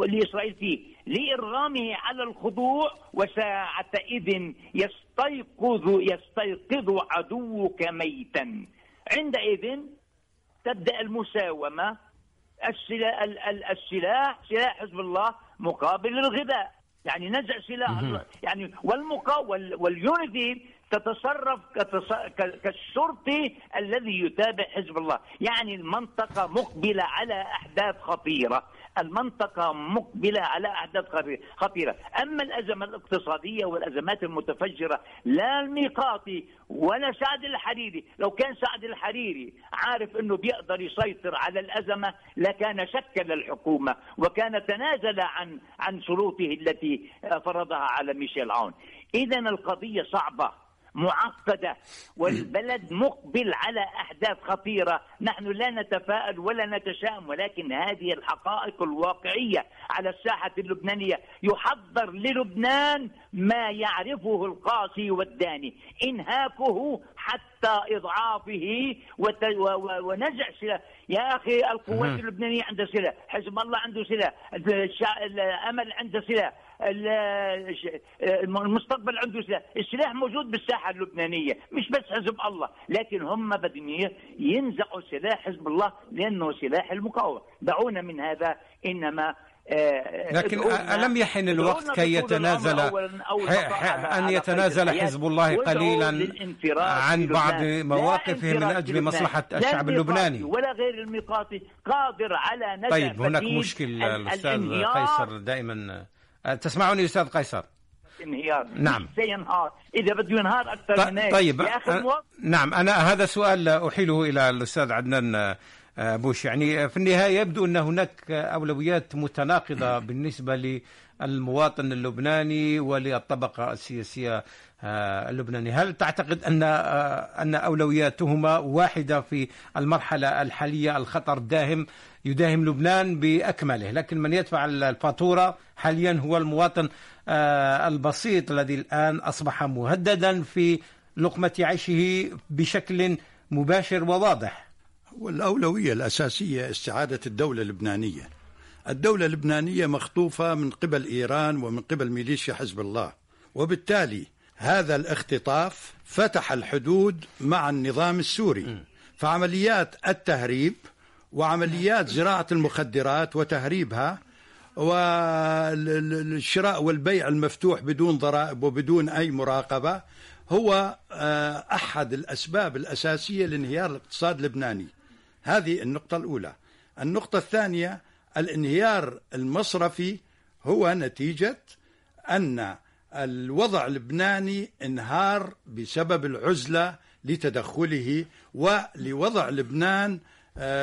S2: لإسرائيل فيه. لإرغامه على الخضوع وساعتئذ يستيقظ يستيقظ عدوك ميتا. عندئذ تبدأ المساومة السلاح, السلاح سلاح حزب الله مقابل الغذاء. يعني نزع سلاح يعني والمقا واليونيتي تتصرف كالشرطي الذي يتابع حزب الله. يعني المنطقة مقبلة على أحداث خطيرة. المنطقة مقبلة على أحداث خطيرة. أما الأزمة الاقتصادية والأزمات المتفجرة لا الميقاتي ولا سعد الحريري لو كان سعد الحريري عارف أنه بيقدر يسيطر على الأزمة لكان شكل الحكومة وكان تنازل عن عن شروطه التي فرضها على ميشيل عون. إذا القضية صعبة. معقدة والبلد مقبل على أحداث خطيرة. نحن لا نتفائل ولا نتشائم ولكن هذه الحقائق الواقعية على الساحة اللبنانية يحضر للبنان ما يعرفه القاسي والداني. إنهاكه حتى إضعافه وت... و... ونزع سلاح يا أخي القوات اللبنانية عندها سلاح حزب الله عنده سلاح الشع... الأمل عنده سلاح. المستقبل عنده سلاح. السلاح موجود بالساحة اللبنانية مش بس حزب الله لكن هم بدهم ينزعوا سلاح حزب الله لأنه سلاح المقاومة. دعونا من هذا إنما
S1: آه، لكن ألم يحن الوقت كي يتنازل أن يتنازل حزب الله قليلا عن بعض مواقفه من أجل مصلحة الشعب اللبناني.
S2: ولا غير الميقاتي قادر على نزع
S1: طيب هناك مشكل الأستاذ قيصر دائما. تسمعني أستاذ قيصر؟
S2: انهيار.
S1: نعم. *laughs*
S2: سينهار إذا بده ينهار أكثر من هيك.
S1: طيب أ... نعم أنا هذا سؤال أحيله إلى الأستاذ عدنان بوش. يعني في النهاية يبدو أن هناك أولويات متناقضة *clears throat* بالنسبة للمواطن اللبناني وللطبقة السياسية اللبنانية، هل تعتقد أن أن أولوياتهما واحدة في المرحلة الحالية؟ الخطر داهم يداهم لبنان بأكمله، لكن من يدفع الفاتورة حاليا هو المواطن البسيط الذي الآن أصبح مهددا في لقمة عيشه بشكل مباشر وواضح.
S3: والأولوية الأساسية استعادة الدولة اللبنانية. الدولة اللبنانية مخطوفة من قبل إيران ومن قبل ميليشيا حزب الله. وبالتالي هذا الاختطاف فتح الحدود مع النظام السوري فعمليات التهريب وعمليات زراعة المخدرات وتهريبها والشراء والبيع المفتوح بدون ضرائب وبدون أي مراقبة هو أحد الأسباب الأساسية لانهيار الاقتصاد اللبناني. هذه النقطة الأولى. النقطة الثانية الانهيار المصرفي هو نتيجة أن الوضع اللبناني انهار بسبب العزلة لتدخله ولوضع لبنان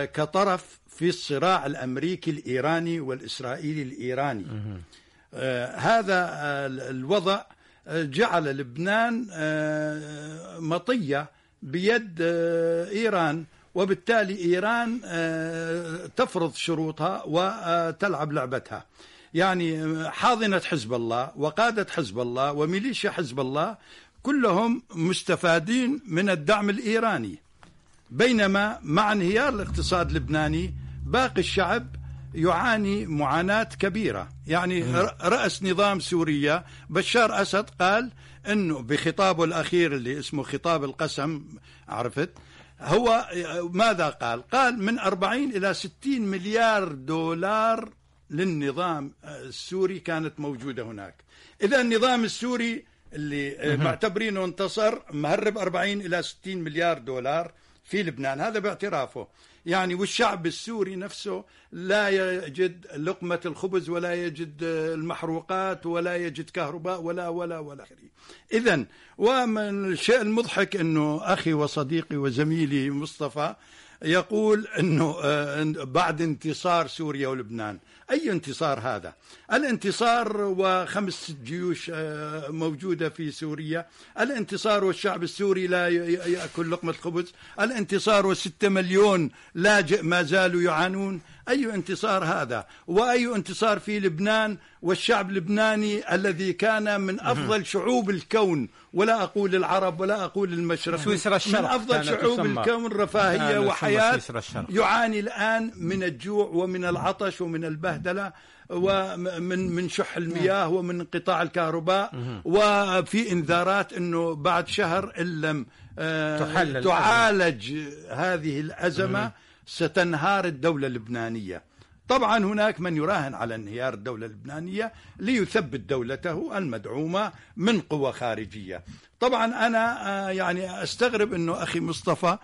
S3: كطرف في الصراع الأمريكي الإيراني والإسرائيلي الإيراني. هذا الوضع جعل لبنان مطية بيد إيران وبالتالي إيران تفرض شروطها وتلعب لعبتها. يعني حاضنة حزب الله وقادة حزب الله وميليشيا حزب الله كلهم مستفادين من الدعم الإيراني. بينما مع انهيار الاقتصاد اللبناني باقي الشعب يعاني معاناة كبيرة. يعني رأس نظام سوريا بشار أسد قال أنه بخطابه الأخير اللي اسمه خطاب القسم عرفت؟ هو ماذا قال؟ قال من 40 إلى 60 مليار دولار للنظام السوري كانت موجودة هناك. إذا النظام السوري اللي معتبرينه انتصر مهرب 40 إلى 60 مليار دولار في لبنان. هذا باعترافه. يعني والشعب السوري نفسه لا يجد لقمة الخبز ولا يجد المحروقات ولا يجد كهرباء ولا ولا ولا آخره. إذا ومن الشيء المضحك أنه أخي وصديقي وزميلي مصطفى يقول أنه بعد انتصار سوريا ولبنان. أي انتصار هذا؟ الانتصار وخمس جيوش موجودة في سوريا. الانتصار والشعب السوري لا يأكل لقمة الخبز. الانتصار والستة مليون لاجئ ما زالوا يعانون. أي انتصار هذا؟ وأي انتصار في لبنان والشعب اللبناني الذي كان من أفضل شعوب الكون. ولا أقول العرب ولا أقول المشرق.
S1: سويسرا الشرق
S3: من أفضل شعوب الكون رفاهية وحياة يعاني الآن من الجوع ومن العطش ومن البهدلة ومن من شح المياه ومن انقطاع الكهرباء وفي إنذارات إنه بعد شهر إن لم تعالج هذه الأزمة ستنهار الدولة اللبنانية. طبعا هناك من يراهن على انهيار الدولة اللبنانية ليثبت دولته المدعومة من قوى خارجية. طبعا أنا يعني أستغرب أنه أخي مصطفى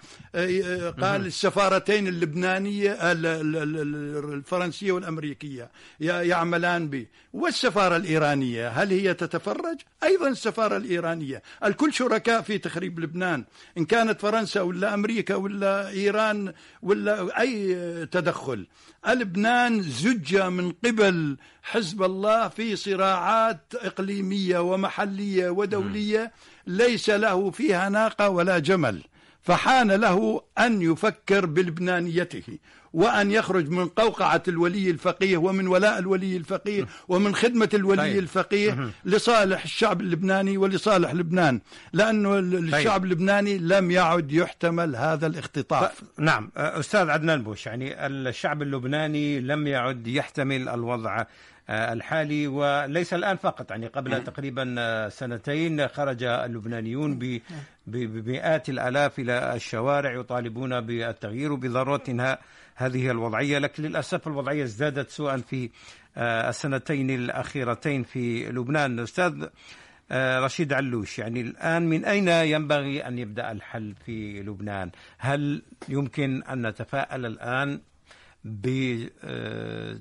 S3: قال السفارتين اللبنانية الفرنسية والأمريكية يعملان به والسفارة الإيرانية هل هي تتفرج؟ أيضا السفارة الإيرانية. الكل شركاء في تخريب لبنان إن كانت فرنسا ولا أمريكا ولا إيران ولا أي تدخل. لبنان زج من قبل حزب الله في صراعات إقليمية ومحلية ودولية. ليس له فيها ناقة ولا جمل فحان له أن يفكر بلبنانيته وأن يخرج من قوقعة الولي الفقيه ومن ولاء الولي الفقيه ومن خدمة الولي طيب. الفقيه لصالح الشعب اللبناني ولصالح لبنان لأنه الشعب طيب. اللبناني لم يعد يحتمل هذا الاختطاف
S1: نعم أستاذ عدنان بوش يعني الشعب اللبناني لم يعد يحتمل الوضع الحالي وليس الآن فقط يعني قبل نعم. تقريبا آه، سنتين خرج اللبنانيون بمئات الآلاف إلى الشوارع يطالبون بالتغيير وبضرورة إنهاء هذه الوضعية. لكن للأسف الوضعية ازدادت سوءا في آه، السنتين الأخيرتين في لبنان. أستاذ رشيد علوش يعني الآن من أين ينبغي أن يبدأ الحل في لبنان؟ هل يمكن أن نتفاءل الآن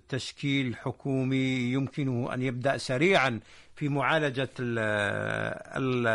S1: بتشكيل حكومي يمكنه أن يبدأ سريعا في معالجة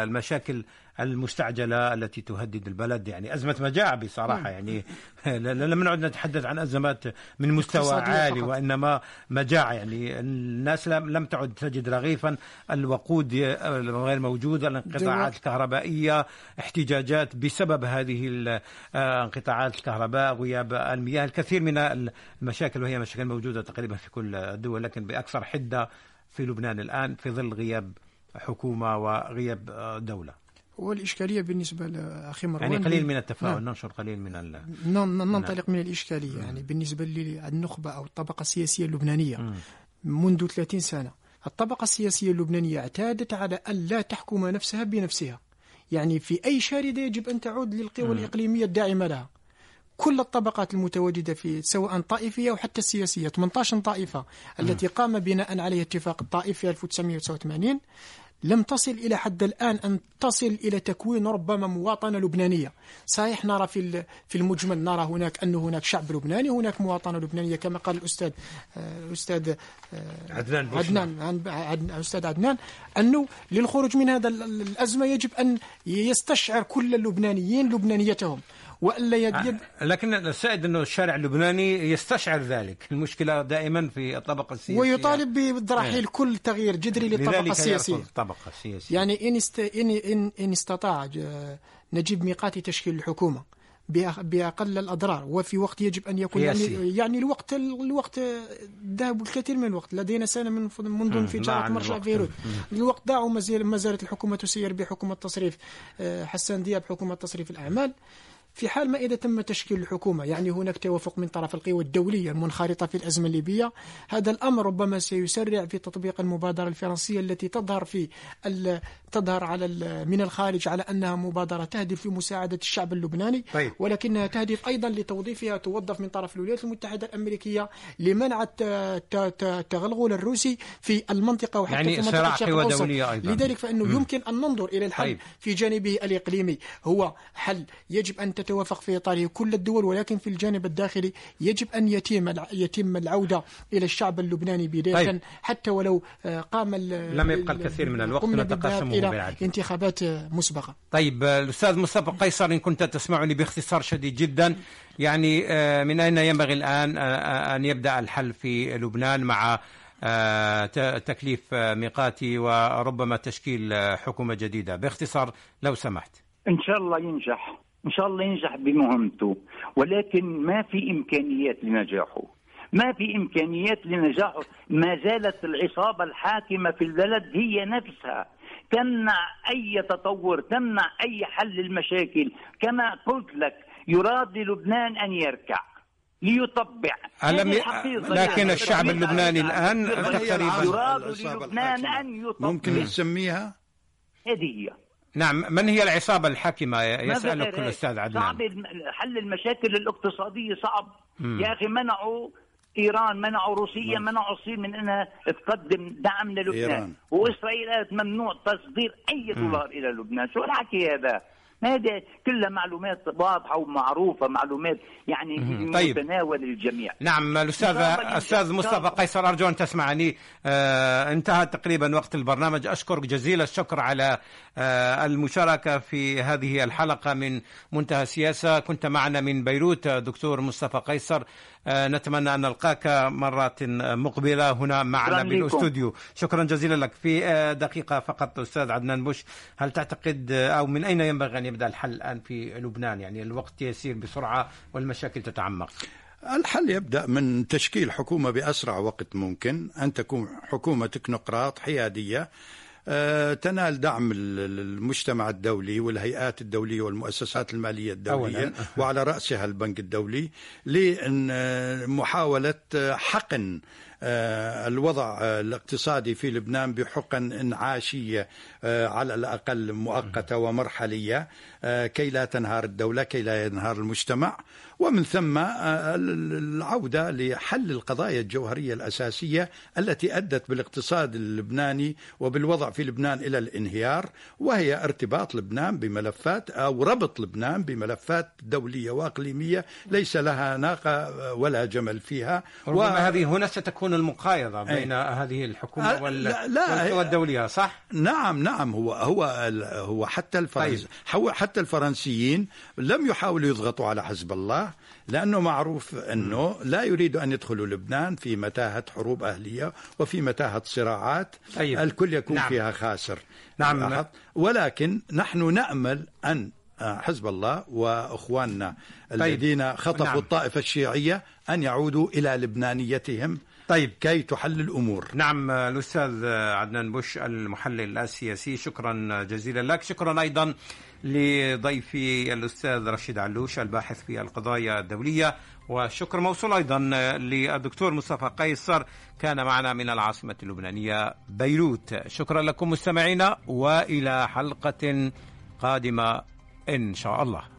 S1: المشاكل المستعجلة التي تهدد البلد. يعني أزمة مجاعه بصراحة. يعني *laughs* لم نعد نتحدث عن أزمات من مستوى عالي فقط. وإنما مجاعه يعني الناس لم تعد تجد رغيفا. الوقود غير موجوده الانقطاعات الكهربائية احتجاجات بسبب هذه انقطاعات الكهرباء غياب المياه. الكثير من المشاكل وهي مشاكل موجودة تقريبا في كل الدول لكن بأكثر حدة في لبنان الآن في ظل غياب حكومة وغياب دولة.
S4: والإشكالية بالنسبة لأخي مروان
S1: يعني قليل من التفاؤل نعم. ننشر قليل من ال...
S4: ننطلق من الإشكالية يعني بالنسبة للنخبة أو الطبقة السياسية اللبنانية. م. منذ 30 سنة الطبقة السياسية اللبنانية اعتادت على أن لا تحكم نفسها بنفسها. يعني في أي شاردة يجب أن تعود للقوى الإقليمية الداعمة لها. كل الطبقات المتواجدة في سواء طائفية أو حتى السياسية 18 طائفة التي قام بناء عليها اتفاق الطائف في 1989 لم تصل إلى حد الآن أن تصل إلى تكوين ربما مواطنة لبنانية. صحيح نرى في في المجمل نرى هناك أن هناك شعب لبناني هناك مواطنة لبنانية كما قال الأستاذ الأستاذ
S1: آه، عدنان
S4: عدنان الأستاذ عدنان أنه للخروج من هذا الأزمة يجب أن يستشعر كل اللبنانيين لبنانيتهم. وإلا يد يد
S1: آه، لكن السائد إنه الشارع اللبناني يستشعر ذلك المشكلة دائما في الطبقة السياسية.
S4: ويطالب برحيل إيه. كل تغيير جذري للطبقة السياسية.
S1: الطبقة السياسية.
S4: يعني إن است... ان ان, إن استطاع نجيب ميقات تشكيل الحكومة بأقل الأضرار وفي وقت يجب أن يكون يعني يعني الوقت الوقت ذهب الكثير من الوقت لدينا سنة من منذ انفجارات مرشا فيروت الوقت. ضاع وما زالت الحكومة تسير بحكومة تصريف آه، حسان دياب حكومة تصريف الأعمال. في حال ما إذا تم تشكيل الحكومة يعني هناك توافق من طرف القوى الدولية المنخرطة في الأزمة الليبية هذا الأمر ربما سيسرع في تطبيق المبادرة الفرنسية التي تظهر في تظهر على من الخارج على أنها مبادرة تهدف لمساعدة الشعب اللبناني طيب. ولكنها تهدف أيضا لتوظيفها توظف من طرف الولايات المتحدة الأمريكية لمنع التغلغل الروسي في المنطقة
S1: وحتى يعني في منطقة الشرق الأوسط أيضا.
S4: لذلك فإنه م. يمكن أن ننظر إلى الحل طيب. في جانبه الإقليمي هو حل يجب أن تتوافق في إطاره كل الدول ولكن في الجانب الداخلي يجب أن يتم يتم العودة إلى الشعب اللبناني بداية طيب. حتى ولو آه، قام
S1: لم يبقى الكثير من الوقت نتقاسمه
S4: إلى انتخابات مسبقة.
S1: طيب الأستاذ مصطفى قيصر إن كنت تسمعني باختصار شديد جدا يعني آه، من أين ينبغي الآن آه، أن يبدأ الحل في لبنان مع تكليف ميقاتي وربما تشكيل حكومة جديدة؟ باختصار لو سمحت.
S2: إن شاء الله ينجح. إن شاء الله ينجح بمهمته. ولكن ما في إمكانيات لنجاحه. ما في إمكانيات لنجاحه. ما زالت العصابة الحاكمة في البلد هي نفسها. تمنع أي تطور تمنع أي حل المشاكل كما قلت لك يراد للبنان أن يركع ليطبع.
S1: ألم ي... لكن الشعب اللبناني الآن
S2: تقريبا يراد للبنان أن يطبع.
S3: ممكن نسميها؟
S2: هذه هي.
S1: نعم من هي العصابة الحاكمة؟ يسألك الأستاذ عدنان.
S2: صعب حل المشاكل الاقتصادية صعب. مم. يا أخي منعوا إيران منعوا روسيا منعوا الصين من إنها تقدم دعم للبنان. وإسرائيل قالت ممنوع تصدير أي دولار إلى لبنان. شو الحكي هذا؟ هذه كلها معلومات واضحة ومعروفة معلومات يعني طيب. متناول الجميع
S1: نعم الاستاذ أستاذ مصطفى قيصر أرجو أن تسمعني. آه انتهى تقريبا وقت البرنامج. أشكرك جزيل الشكر على آه المشاركة في هذه الحلقة من منتهى السياسة. كنت معنا من بيروت دكتور مصطفى قيصر. نتمنى أن نلقاك مرات مقبلة هنا معنا بالأستوديو. شكرا جزيلا لك. في دقيقة فقط أستاذ عدنان بوش هل تعتقد أو من أين ينبغي أن يبدأ الحل الآن في لبنان؟ يعني الوقت يسير بسرعة والمشاكل تتعمق.
S3: الحل يبدأ من تشكيل حكومة بأسرع وقت ممكن أن تكون حكومة تكنوقراط حيادية آه، تنال دعم المجتمع الدولي والهيئات الدولية والمؤسسات المالية الدولية أولاً. وعلى رأسها البنك الدولي لمحاولة حقن آه، الوضع الاقتصادي في لبنان بحقن انعاشيه آه، على الأقل مؤقتة ومرحلية كي لا تنهار الدولة كي لا ينهار المجتمع. ومن ثم آه، العودة لحل القضايا الجوهرية الأساسية التي أدت بالاقتصاد اللبناني وبالوضع في لبنان إلى الانهيار وهي ارتباط لبنان بملفات أو ربط لبنان بملفات دولية وأقليمية ليس لها ناقة ولا جمل فيها.
S1: ربما و... هذه هنا ستكون المقايضة بين أي. هذه الحكومة أه، وال... لا, لا والدولية صح؟
S3: نعم نعم هو هو هو حتى الفرنس طيب. حتى الفرنسيين لم يحاولوا يضغطوا على حزب الله لأنه معروف أنه لا يريد أن يدخلوا لبنان في متاهة حروب أهلية وفي متاهة صراعات أيوة. الكل يكون نعم. فيها خاسر نعم ولكن نحن نأمل أن حزب الله وأخواننا طيب. الذين خطفوا نعم. الطائفة الشيعية أن يعودوا إلى لبنانيتهم طيب كي تحل الأمور.
S1: نعم الأستاذ عدنان بوش المحلل السياسي شكرا جزيلا لك. شكرا أيضا لضيفي الأستاذ رشيد علوش الباحث في القضايا الدولية. وشكر موصول أيضا للدكتور مصطفى قيصر كان معنا من العاصمة اللبنانية بيروت. شكرا لكم مستمعينا وإلى حلقة قادمة إن شاء الله.